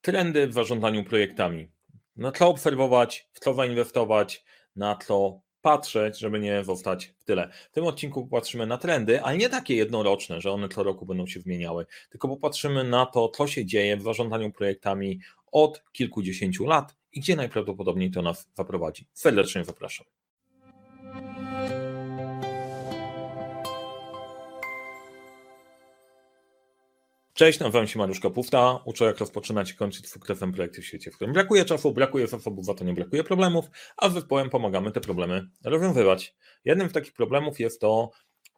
trendy w zarządzaniu projektami. Na co obserwować, w co zainwestować, na co patrzeć, żeby nie zostać w tyle. W tym odcinku popatrzymy na trendy, ale nie takie jednoroczne, że one co roku będą się zmieniały, tylko popatrzymy na to, co się dzieje w zarządzaniu projektami od kilkudziesięciu lat i gdzie najprawdopodobniej to nas zaprowadzi. Serdecznie zapraszam. Cześć, nazywam się Mariusz Kapufta. Uczę jak rozpoczynać i kończyć sukcesem projekty w świecie, w którym brakuje czasu, brakuje zasobów, za to nie brakuje problemów, a z zespołem pomagamy te problemy rozwiązywać. Jednym z takich problemów jest to,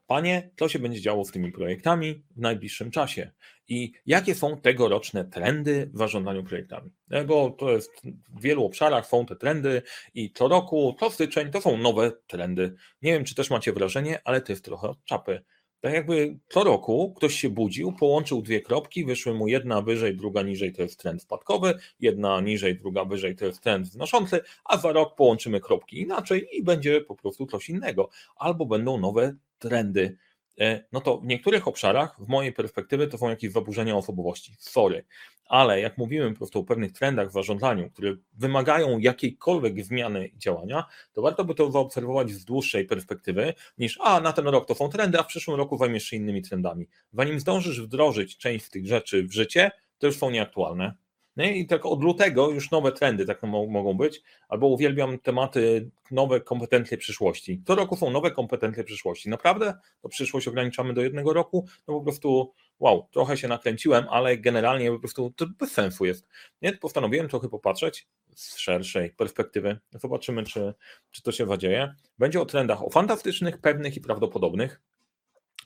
panie, co się będzie działo z tymi projektami w najbliższym czasie i jakie są tegoroczne trendy w zarządzaniu projektami. Bo to jest w wielu obszarach są te trendy i co roku, co styczeń to są nowe trendy. Nie wiem, czy też macie wrażenie, ale to jest trochę czapy tak jakby co roku ktoś się budził, połączył dwie kropki, wyszły mu jedna wyżej, druga niżej, to jest trend spadkowy, jedna niżej, druga wyżej, to jest trend wznoszący, a za rok połączymy kropki inaczej i będzie po prostu coś innego. Albo będą nowe trendy no to w niektórych obszarach, w mojej perspektywy, to są jakieś zaburzenia osobowości. Sorry. Ale jak mówimy po prostu o pewnych trendach w zarządzaniu, które wymagają jakiejkolwiek zmiany działania, to warto by to zaobserwować z dłuższej perspektywy niż a na ten rok to są trendy, a w przyszłym roku zajmiesz się innymi trendami. Zanim zdążysz wdrożyć część z tych rzeczy w życie, to już są nieaktualne. Nie? I tak od lutego już nowe trendy tak mogą być, albo uwielbiam tematy nowe kompetencje przyszłości. Co roku są nowe kompetencje przyszłości. Naprawdę to przyszłość ograniczamy do jednego roku? No po prostu wow, trochę się nakręciłem, ale generalnie po prostu to bez sensu jest. Nie? Postanowiłem trochę popatrzeć z szerszej perspektywy. Zobaczymy, czy, czy to się zadzieje. Będzie o trendach o fantastycznych, pewnych i prawdopodobnych,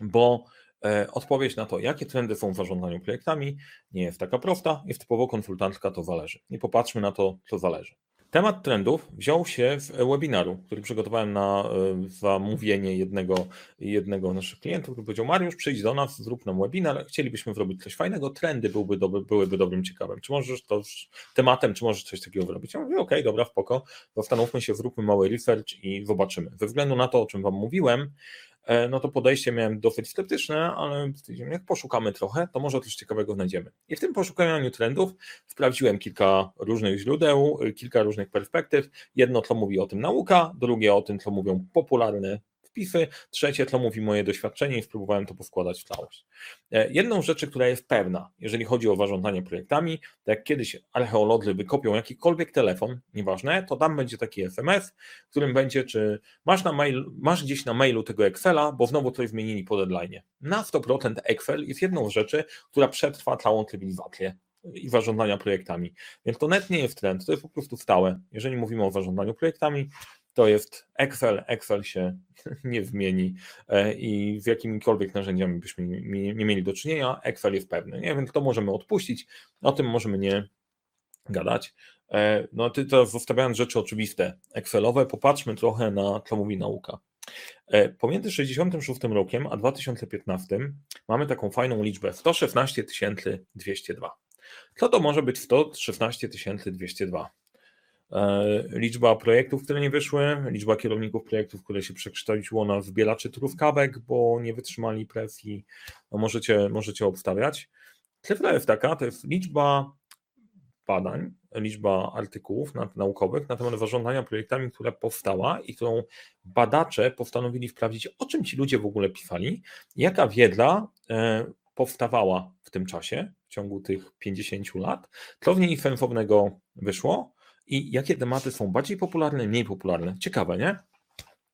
bo odpowiedź na to, jakie trendy są w zarządzaniu projektami, nie jest taka prosta i typowo konsultantka to zależy. I popatrzmy na to, co zależy. Temat trendów wziął się w webinaru, który przygotowałem na e, zamówienie jednego, jednego naszych klientów, który powiedział Mariusz, przyjdź do nas, zrób nam webinar, chcielibyśmy zrobić coś fajnego, trendy byłyby, dobry, byłyby dobrym ciekawym. Czy możesz to tematem, czy możesz coś takiego zrobić? Ja mówię, okay, dobra, spoko, zastanówmy się, zróbmy mały research i zobaczymy. Ze względu na to, o czym Wam mówiłem, E, no to podejście miałem dosyć sceptyczne, ale jak poszukamy trochę, to może coś ciekawego znajdziemy. I w tym poszukiwaniu trendów sprawdziłem kilka różnych źródeł, kilka różnych perspektyw. Jedno, co mówi o tym nauka, drugie o tym, co mówią popularne wpisy, trzecie to mówi moje doświadczenie i spróbowałem to poskładać w całość. E, jedną rzeczy, która jest pewna, jeżeli chodzi o zarządzanie projektami, to jak kiedyś archeolodzy wykopią jakikolwiek telefon, nieważne, to tam będzie taki SMS, w którym będzie, czy masz, na mail, masz gdzieś na mailu tego Excela, bo znowu coś zmienili po deadline. Na 100% Excel jest jedną z rzeczy, która przetrwa całą cywilizację i zarządzania projektami. Więc to net nie jest trend, to jest po prostu stałe. Jeżeli mówimy o zarządzaniu projektami, to jest Excel. Excel się nie zmieni e, i z jakimikolwiek narzędziami byśmy nie mieli do czynienia, Excel jest pewny. Nie wiem, to możemy odpuścić, o tym możemy nie gadać. E, no ty to zostawiając rzeczy oczywiste, Excelowe, popatrzmy trochę na co mówi nauka. E, pomiędzy 66 rokiem a 2015 mamy taką fajną liczbę 116 202. Co to może być 116 202? E, liczba projektów, które nie wyszły, liczba kierowników projektów, które się przekształciło na zbieraczy truskawek, bo nie wytrzymali presji, no możecie, możecie obstawiać. Cyfra jest taka, to jest liczba badań, liczba artykułów naukowych na temat zarządzania projektami, która powstała i którą badacze postanowili sprawdzić, o czym ci ludzie w ogóle pisali, jaka wiedza e, powstawała w tym czasie, w ciągu tych 50 lat, co w niej sensownego wyszło, i jakie tematy są bardziej popularne, mniej popularne. Ciekawe, nie?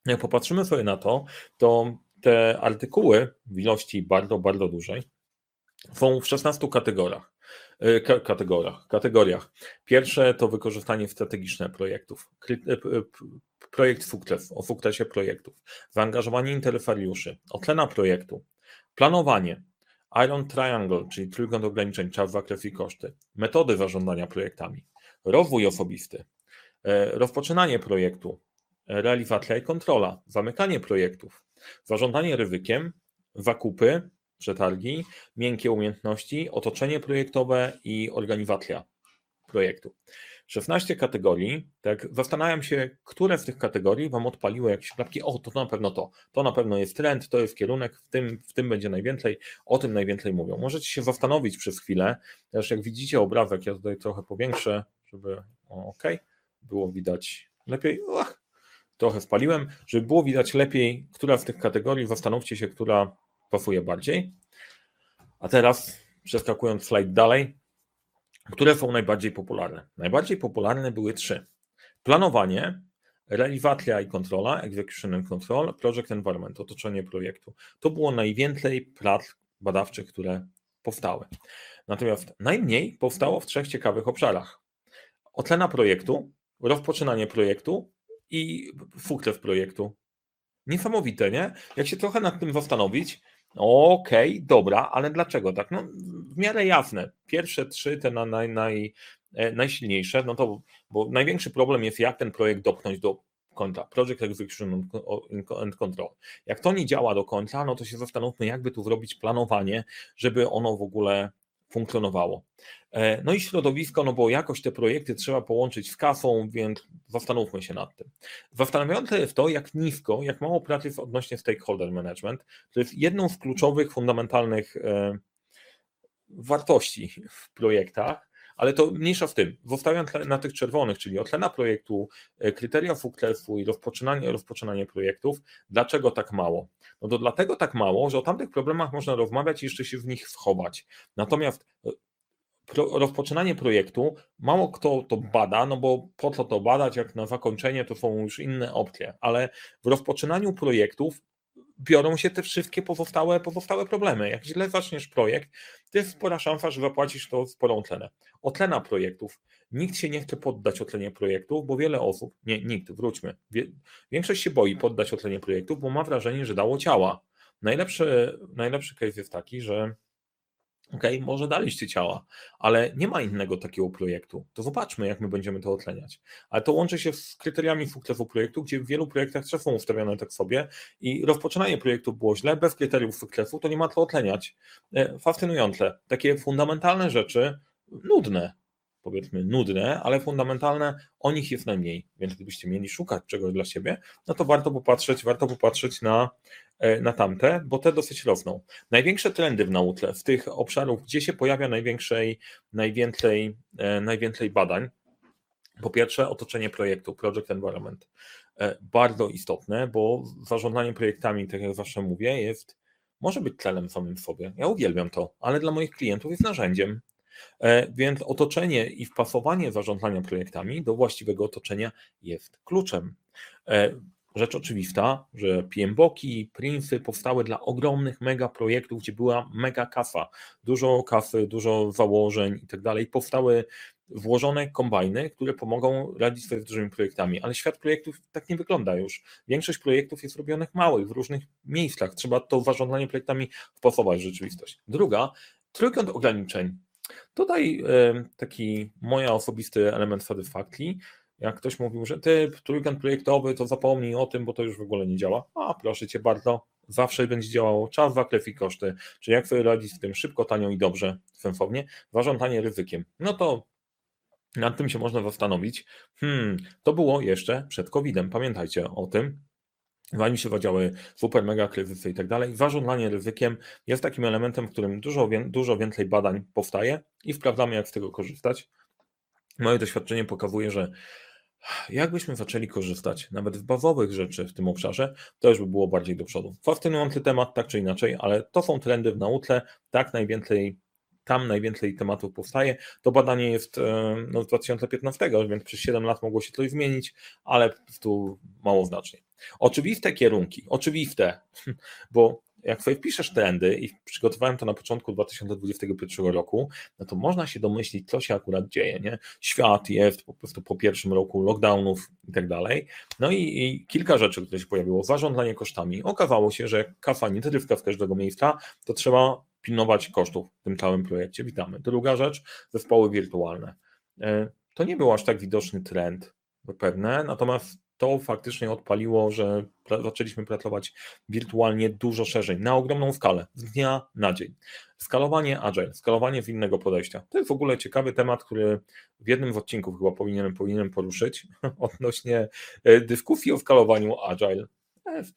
Jak popatrzymy sobie na to, to te artykuły w ilości bardzo, bardzo dużej są w 16 kategoriach. E, kategoriach, kategoriach. Pierwsze to wykorzystanie strategiczne projektów. Projekt sukces, o sukcesie projektów. Zaangażowanie interesariuszy, ocena projektu, planowanie, Iron Triangle, czyli trójkąt ograniczeń, czas, zakres i koszty, metody zarządzania projektami, rozwój osobisty, e, rozpoczynanie projektu, realizacja i kontrola, zamykanie projektów, zarządzanie ryzykiem, zakupy, przetargi, miękkie umiejętności, otoczenie projektowe i organizacja projektu. 16 kategorii, tak, zastanawiam się, które z tych kategorii Wam odpaliły jakieś klapki, o, to na pewno to, to na pewno jest trend, to jest kierunek, w tym, w tym będzie najwięcej, o tym najwięcej mówią. Możecie się zastanowić przez chwilę, też jak widzicie obrazek, ja tutaj trochę powiększę, żeby, ok, było widać lepiej, Ach, trochę spaliłem, żeby było widać lepiej, która z tych kategorii, zastanówcie się, która pasuje bardziej. A teraz, przeskakując slajd dalej, które są najbardziej popularne? Najbardziej popularne były trzy. Planowanie, Realiwatria i kontrola, Execution and Control, Project Environment, otoczenie projektu. To było najwięcej prac badawczych, które powstały. Natomiast najmniej powstało w trzech ciekawych obszarach. Ocena projektu, rozpoczynanie projektu i w projektu. Niesamowite, nie? Jak się trochę nad tym zastanowić, Okej, okay, dobra, ale dlaczego tak? No, w miarę jasne. Pierwsze trzy, te na, naj, naj, e, najsilniejsze, no to, bo największy problem jest, jak ten projekt dopchnąć do końca. Project Execution and Control. Jak to nie działa do końca, no to się zastanówmy, jakby tu zrobić planowanie, żeby ono w ogóle funkcjonowało. E, no i środowisko, no bo jakoś te projekty trzeba połączyć z kasą, więc zastanówmy się nad tym. Zastanawiające jest to, jak nisko, jak mało pracy jest odnośnie stakeholder management. To jest jedną z kluczowych, fundamentalnych e, wartości w projektach, ale to mniejsza w tym. Zostawiam na tych czerwonych, czyli ocena projektu, e, kryteria sukcesu i rozpoczynanie, rozpoczynanie projektów. Dlaczego tak mało? No to dlatego tak mało, że o tamtych problemach można rozmawiać i jeszcze się w nich schować. Natomiast e, rozpoczynanie projektu, mało kto to bada, no bo po co to badać, jak na zakończenie to są już inne opcje, ale w rozpoczynaniu projektów biorą się te wszystkie pozostałe, pozostałe problemy. Jak źle zaczniesz projekt, to jest spora szansa, że zapłacisz to sporą cenę. Ocena projektów. Nikt się nie chce poddać ocenie projektów, bo wiele osób, nie, nikt, wróćmy, większość się boi poddać ocenie projektów, bo ma wrażenie, że dało ciała. Najlepszy, najlepszy case jest taki, że OK, może daliście ciała, ale nie ma innego takiego projektu. To zobaczmy, jak my będziemy to oceniać. Ale to łączy się z kryteriami sukcesu projektu, gdzie w wielu projektach są ustawione tak sobie i rozpoczynanie projektu było źle, bez kryteriów sukcesu, to nie ma co oceniać. E, fascynujące. Takie fundamentalne rzeczy, nudne, powiedzmy nudne, ale fundamentalne, o nich jest najmniej. Więc gdybyście mieli szukać czegoś dla siebie, no to warto popatrzeć, warto popatrzeć na, na tamte, bo te dosyć rosną. Największe trendy w nauce, w tych obszarów, gdzie się pojawia największej, najwięcej, e, najwięcej badań, po pierwsze, otoczenie projektu, project environment. E, bardzo istotne, bo zarządzanie projektami, tak jak zawsze mówię, jest, może być celem samym sobie. Ja uwielbiam to, ale dla moich klientów jest narzędziem. E, więc otoczenie i wpasowanie zarządzania projektami do właściwego otoczenia jest kluczem. E, rzecz oczywista, że PMBOKi, Prinsy powstały dla ogromnych mega projektów, gdzie była mega kasa, dużo kasy, dużo założeń i tak dalej. Powstały włożone kombajny, które pomogą radzić sobie z dużymi projektami, ale świat projektów tak nie wygląda już. Większość projektów jest robionych małych, w różnych miejscach. Trzeba to zarządzanie projektami wpasować w rzeczywistość. Druga, trójkąt ograniczeń. Tutaj taki moja osobisty element satysfakcji, jak ktoś mówił, że typ trójkąt projektowy, to zapomnij o tym, bo to już w ogóle nie działa. A proszę cię bardzo, zawsze będzie działało czas, zakres i koszty. Czyli jak sobie radzić z tym szybko, tanio i dobrze, sensownie, zarządzanie ryzykiem. No to nad tym się można zastanowić. Hmm, to było jeszcze przed COVID-em, pamiętajcie o tym. Zanim się wadziały super mega kryzysy i tak dalej, zarządzanie ryzykiem jest takim elementem, w którym dużo, dużo więcej badań powstaje i sprawdzamy, jak z tego korzystać. Moje doświadczenie pokazuje, że jakbyśmy zaczęli korzystać nawet z bazowych rzeczy w tym obszarze, to już by było bardziej do przodu. Fascynujący temat, tak czy inaczej, ale to są trendy w nauce, tak najwięcej tam najwięcej tematów powstaje. To badanie jest e, no, z 2015, więc przez 7 lat mogło się coś zmienić, ale tu mało znacznie. Oczywiste kierunki, oczywiste, bo jak sobie wpiszesz trendy i przygotowałem to na początku 2021 roku, no to można się domyślić, co się akurat dzieje. Nie? Świat jest po prostu po pierwszym roku lockdownów i tak dalej. No i, i, kilka rzeczy, które się pojawiło. Zarządzanie kosztami. Okazało się, że kafa nie trywka z każdego miejsca, to trzeba pilnować kosztów w tym całym projekcie. Witamy. Druga rzecz, zespoły wirtualne. E, to nie był aż tak widoczny trend, zapewne, natomiast to faktycznie odpaliło, że zaczęliśmy pracować wirtualnie dużo szerzej, na ogromną skalę, z dnia na dzień. Skalowanie agile, skalowanie innego podejścia. To jest w ogóle ciekawy temat, który w jednym z odcinków chyba powinienem, powinienem poruszyć odnośnie e, dyskusji o skalowaniu agile.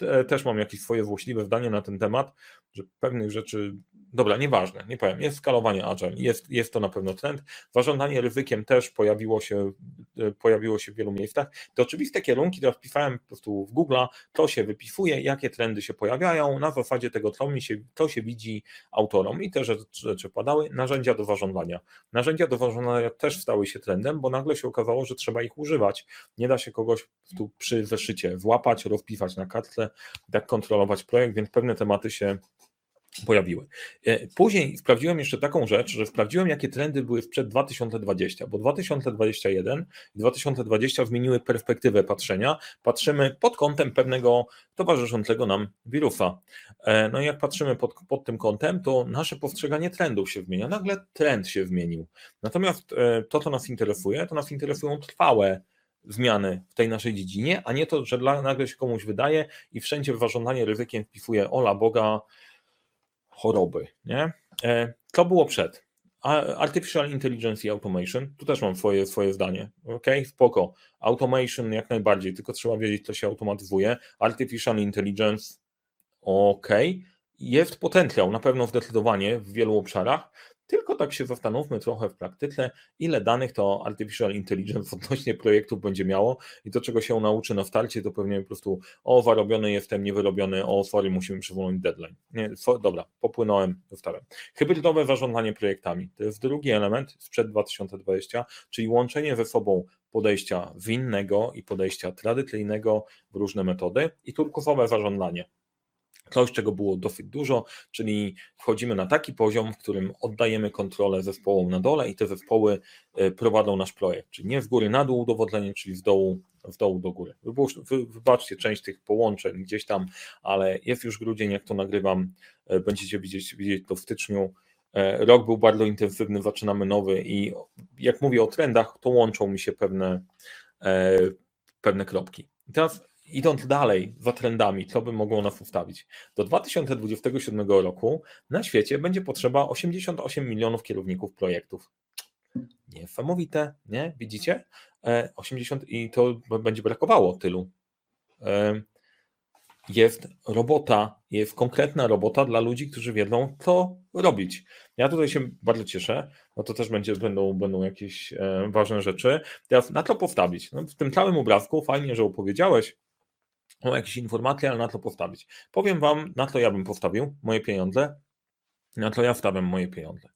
E, też mam jakieś swoje złośliwe zdanie na ten temat, że pewnych rzeczy Dobra, nieważne, nie powiem. Jest skalowanie Agile, jest, jest to na pewno trend. Zarządzanie ryzykiem też pojawiło się, e, pojawiło się w wielu miejscach. Te oczywiste kierunki, które wpisałem po prostu w Google, to się wypisuje, jakie trendy się pojawiają, na zasadzie tego, co, mi się, to się widzi autorom i te rzeczy padały. Narzędzia do zarządzania. Narzędzia do zarządzania też stały się trendem, bo nagle się okazało, że trzeba ich używać. Nie da się kogoś tu przy zeszycie włapać, rozpisać na kartce, tak kontrolować projekt, więc pewne tematy się pojawiły. E, później sprawdziłem jeszcze taką rzecz, że sprawdziłem, jakie trendy były sprzed 2020, bo 2021 i 2020 zmieniły perspektywę patrzenia. Patrzymy pod kątem pewnego towarzyszącego nam wirusa. E, no i jak patrzymy pod, pod tym kątem, to nasze postrzeganie trendów się zmienia. Nagle trend się zmienił. Natomiast e, to, co nas interesuje, to nas interesują trwałe zmiany w tej naszej dziedzinie, a nie to, że nagle się komuś wydaje i wszędzie w zarządzanie ryzykiem wpisuje ola Boga, choroby. Nie? E, to było przed. Artificial Intelligence i Automation, tu też mam swoje, swoje zdanie. Ok, spoko. Automation jak najbardziej, tylko trzeba wiedzieć, co się automatyzuje. Artificial Intelligence, ok. Jest potencjał, na pewno zdecydowanie w wielu obszarach, tylko tak się zastanówmy trochę w praktyce, ile danych to Artificial Intelligence odnośnie projektów będzie miało i to, czego się nauczy na starcie, to pewnie po prostu o, zarobiony jestem, niewyrobiony, o, sorry, musimy przywolnić deadline. Nie, so, dobra, popłynąłem, dostałem. Hybrydowe zarządzanie projektami. To jest drugi element sprzed 2020, czyli łączenie ze sobą podejścia winnego i podejścia tradycyjnego w różne metody i turkusowe zarządzanie coś, czego było dosyć dużo, czyli wchodzimy na taki poziom, w którym oddajemy kontrolę zespołom na dole i te zespoły e, prowadzą nasz projekt, czyli nie z góry na dół udowadnienie, czyli z dołu, z dołu do góry. Wybaczcie część tych połączeń gdzieś tam, ale jest już grudzień, jak to nagrywam, e, będziecie widzieć, widzieć to w styczniu. E, rok był bardzo intensywny, zaczynamy nowy i jak mówię o trendach, to łączą mi się pewne, pewne kropki. I teraz idąc dalej za trendami, co by mogło nas ustawić? Do 2027 roku na świecie będzie potrzeba 88 milionów kierowników projektów. Niesamowite, nie? Widzicie? 80 e, i to będzie brakowało tylu. E, jest robota, jest konkretna robota dla ludzi, którzy wiedzą, co robić. Ja tutaj się bardzo cieszę, no to też będzie, będą, będą jakieś e, ważne rzeczy. Teraz na to postawić. No, w tym całym obrazku fajnie, że opowiedziałeś, o jakieś informacje, ale na to postawić. Powiem Wam, na co ja bym postawił moje pieniądze, na co ja wstawiam moje pieniądze.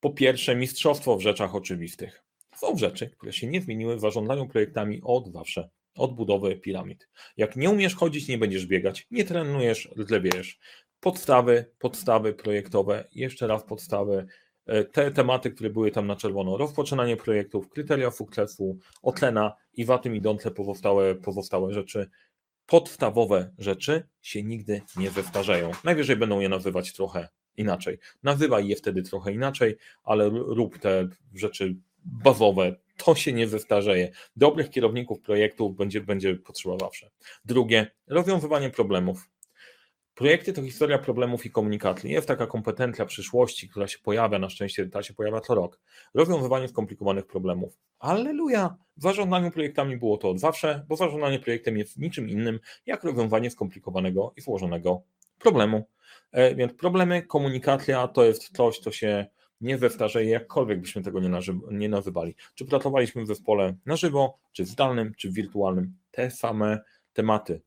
Po pierwsze, mistrzostwo w rzeczach oczywistych. Są rzeczy, które się nie zmieniły w zarządzaniu projektami od zawsze, od budowy piramid. Jak nie umiesz chodzić, nie będziesz biegać, nie trenujesz, źle Podstawy, podstawy projektowe, jeszcze raz podstawy, e, te tematy, które były tam na czerwono, rozpoczynanie projektów, kryteria sukcesu, ocena i za tym idące pozostałe, pozostałe rzeczy podstawowe rzeczy się nigdy nie zestarzeją. Najwyżej będą je nazywać trochę inaczej. Nazywaj je wtedy trochę inaczej, ale rób te rzeczy bazowe, to się nie zestarzeje. Dobrych kierowników projektów będzie, będzie potrzeba zawsze. Drugie, rozwiązywanie problemów. Projekty to historia problemów i komunikacji. Jest taka kompetencja przyszłości, która się pojawia, na szczęście ta się pojawia co rok. Rozwiązywanie skomplikowanych problemów. Alleluja! W zarządzaniu projektami było to od zawsze, bo zarządzanie projektem jest niczym innym jak rozwiązanie skomplikowanego i złożonego problemu. E, więc problemy, komunikacja to jest coś, co się nie zestarzeje, jakkolwiek byśmy tego nie, nie nazywali. Czy pracowaliśmy w zespole na żywo, czy zdalnym, czy wirtualnym, te same tematy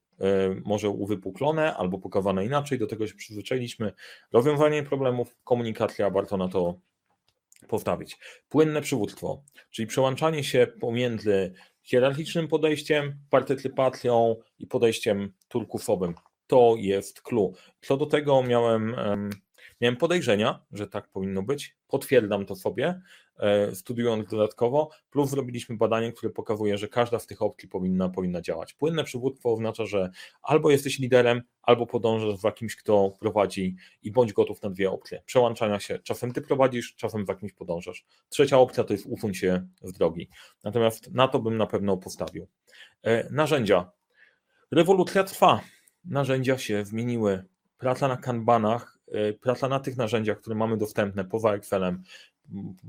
może uwypuklone albo pokazane inaczej, do tego się przyzwyczailiśmy. Rozwiązanie problemów, komunikacja, warto na to postawić. Płynne przywództwo, czyli przełączanie się pomiędzy hierarchicznym podejściem, partycypacją i podejściem turkusowym. To jest clue. Co do tego miałem Miałem podejrzenia, że tak powinno być. Potwierdzam to sobie, e, studiując dodatkowo, plus zrobiliśmy badanie, które pokazuje, że każda z tych opcji powinna, powinna działać. Płynne przywództwo oznacza, że albo jesteś liderem, albo podążasz za kimś, kto prowadzi i bądź gotów na dwie opcje. Przełączania się. Czasem ty prowadzisz, czasem za kimś podążasz. Trzecia opcja to jest usuń się z drogi. Natomiast na to bym na pewno postawił. E, narzędzia. Rewolucja trwa. Narzędzia się zmieniły. Praca na kanbanach, praca na tych narzędziach, które mamy dostępne poza Excelem,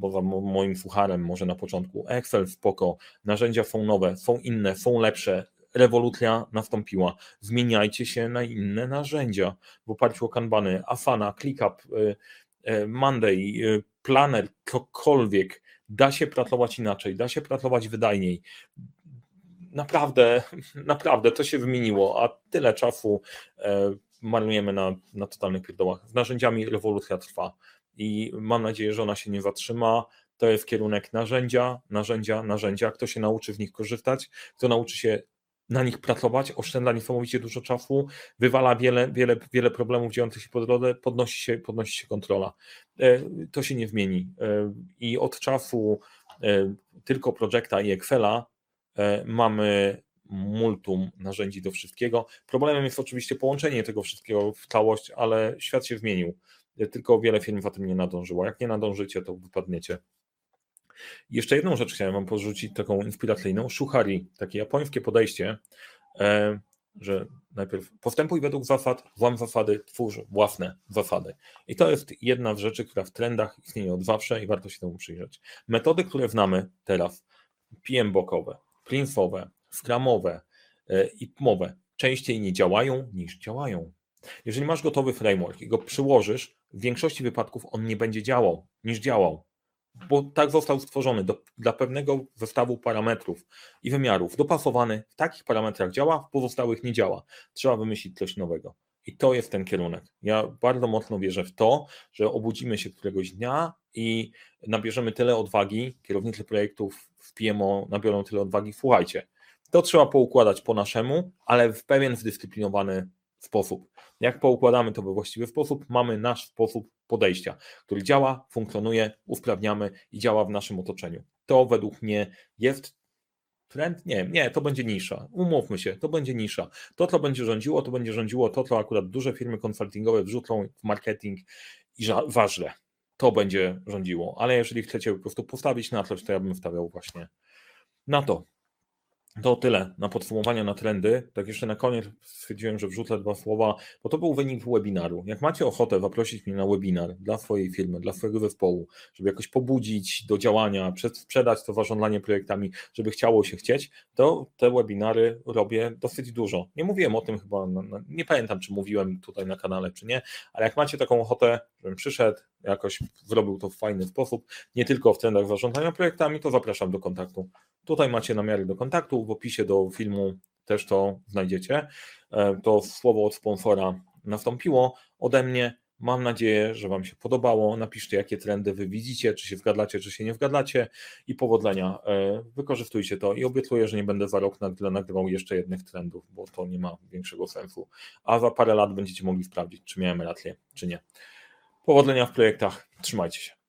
poza moim sucharem może na początku. Excel spoko, narzędzia są nowe, są inne, są lepsze. Rewolucja nastąpiła. Zmieniajcie się na inne narzędzia w oparciu o kanbany, Asana, ClickUp, e, Monday, Planner, cokolwiek. Da się pracować inaczej, da się pracować wydajniej naprawdę, naprawdę to się wymieniło, a tyle czasu e, marnujemy na, na totalnych pierdołach. Z narzędziami rewolucja trwa i mam nadzieję, że ona się nie zatrzyma. To jest kierunek narzędzia, narzędzia, narzędzia. Kto się nauczy w nich korzystać, kto nauczy się na nich pracować, oszczędza niesamowicie dużo czasu, wywala wiele, wiele, wiele problemów dziejących się po drodze, podnosi się, podnosi się kontrola. E, to się nie zmieni. E, I od czasu tylko Projecta i Excela E, mamy multum narzędzi do wszystkiego. Problemem jest oczywiście połączenie tego wszystkiego w całość, ale świat się zmienił. Tylko wiele firm za tym nie nadążyło. Jak nie nadążycie, to wypadniecie. Jeszcze jedną rzecz chciałem Wam porzucić, taką inspiracyjną. Shuhari, takie japońskie podejście, e, że najpierw postępuj według zasad, włam zasady, twórz własne zasady. I to jest jedna z rzeczy, która w trendach istnieje od zawsze i warto się temu przyjrzeć. Metody, które znamy teraz, PM bokowe, scrumowe e, i pmowe częściej nie działają niż działają. Jeżeli masz gotowy framework i go przyłożysz, w większości wypadków on nie będzie działał niż działał, bo tak został stworzony do, dla pewnego zestawu parametrów i wymiarów, dopasowany w takich parametrach działa, w pozostałych nie działa. Trzeba wymyślić coś nowego. I to jest ten kierunek. Ja bardzo mocno wierzę w to, że obudzimy się któregoś dnia i nabierzemy tyle odwagi, kierownicy projektów w PMO nabiorą tyle odwagi, słuchajcie, to trzeba poukładać po naszemu, ale w pewien zdyscyplinowany sposób. Jak poukładamy to we właściwy sposób, mamy nasz sposób podejścia, który działa, funkcjonuje, usprawniamy i działa w naszym otoczeniu. To według mnie jest trend? Nie, nie, to będzie nisza. Umówmy się, to będzie nisza. To, co będzie rządziło, to będzie rządziło to, co akurat duże firmy konsultingowe wrzucą w marketing i ważne to będzie rządziło. Ale jeżeli chcecie po prostu postawić na coś, to ja bym stawiał właśnie na to. To tyle na podsumowanie na trendy. Tak jeszcze na koniec stwierdziłem, że wrzucę dwa słowa, bo to był wynik webinaru. Jak macie ochotę zaprosić mnie na webinar dla swojej firmy, dla swojego zespołu, żeby jakoś pobudzić do działania, sprzedać to zarządzanie projektami, żeby chciało się chcieć, to te webinary robię dosyć dużo. Nie mówiłem o tym chyba, nie pamiętam czy mówiłem tutaj na kanale, czy nie, ale jak macie taką ochotę, żebym przyszedł, jakoś zrobił to w fajny sposób, nie tylko w trendach zarządzania projektami, to zapraszam do kontaktu. Tutaj macie namiary do kontaktu, w opisie do filmu też to znajdziecie. E, to słowo od sponsora nastąpiło ode mnie. Mam nadzieję, że Wam się podobało. Napiszcie, jakie trendy Wy widzicie, czy się wgadlacie, czy się nie wgadlacie i powodzenia. E, wykorzystujcie to i obiecuję, że nie będę za rok nagrywał jeszcze jednych trendów, bo to nie ma większego sensu. A za parę lat będziecie mogli sprawdzić, czy miałem rację, czy nie. Powodzenia w projektach. Trzymajcie się.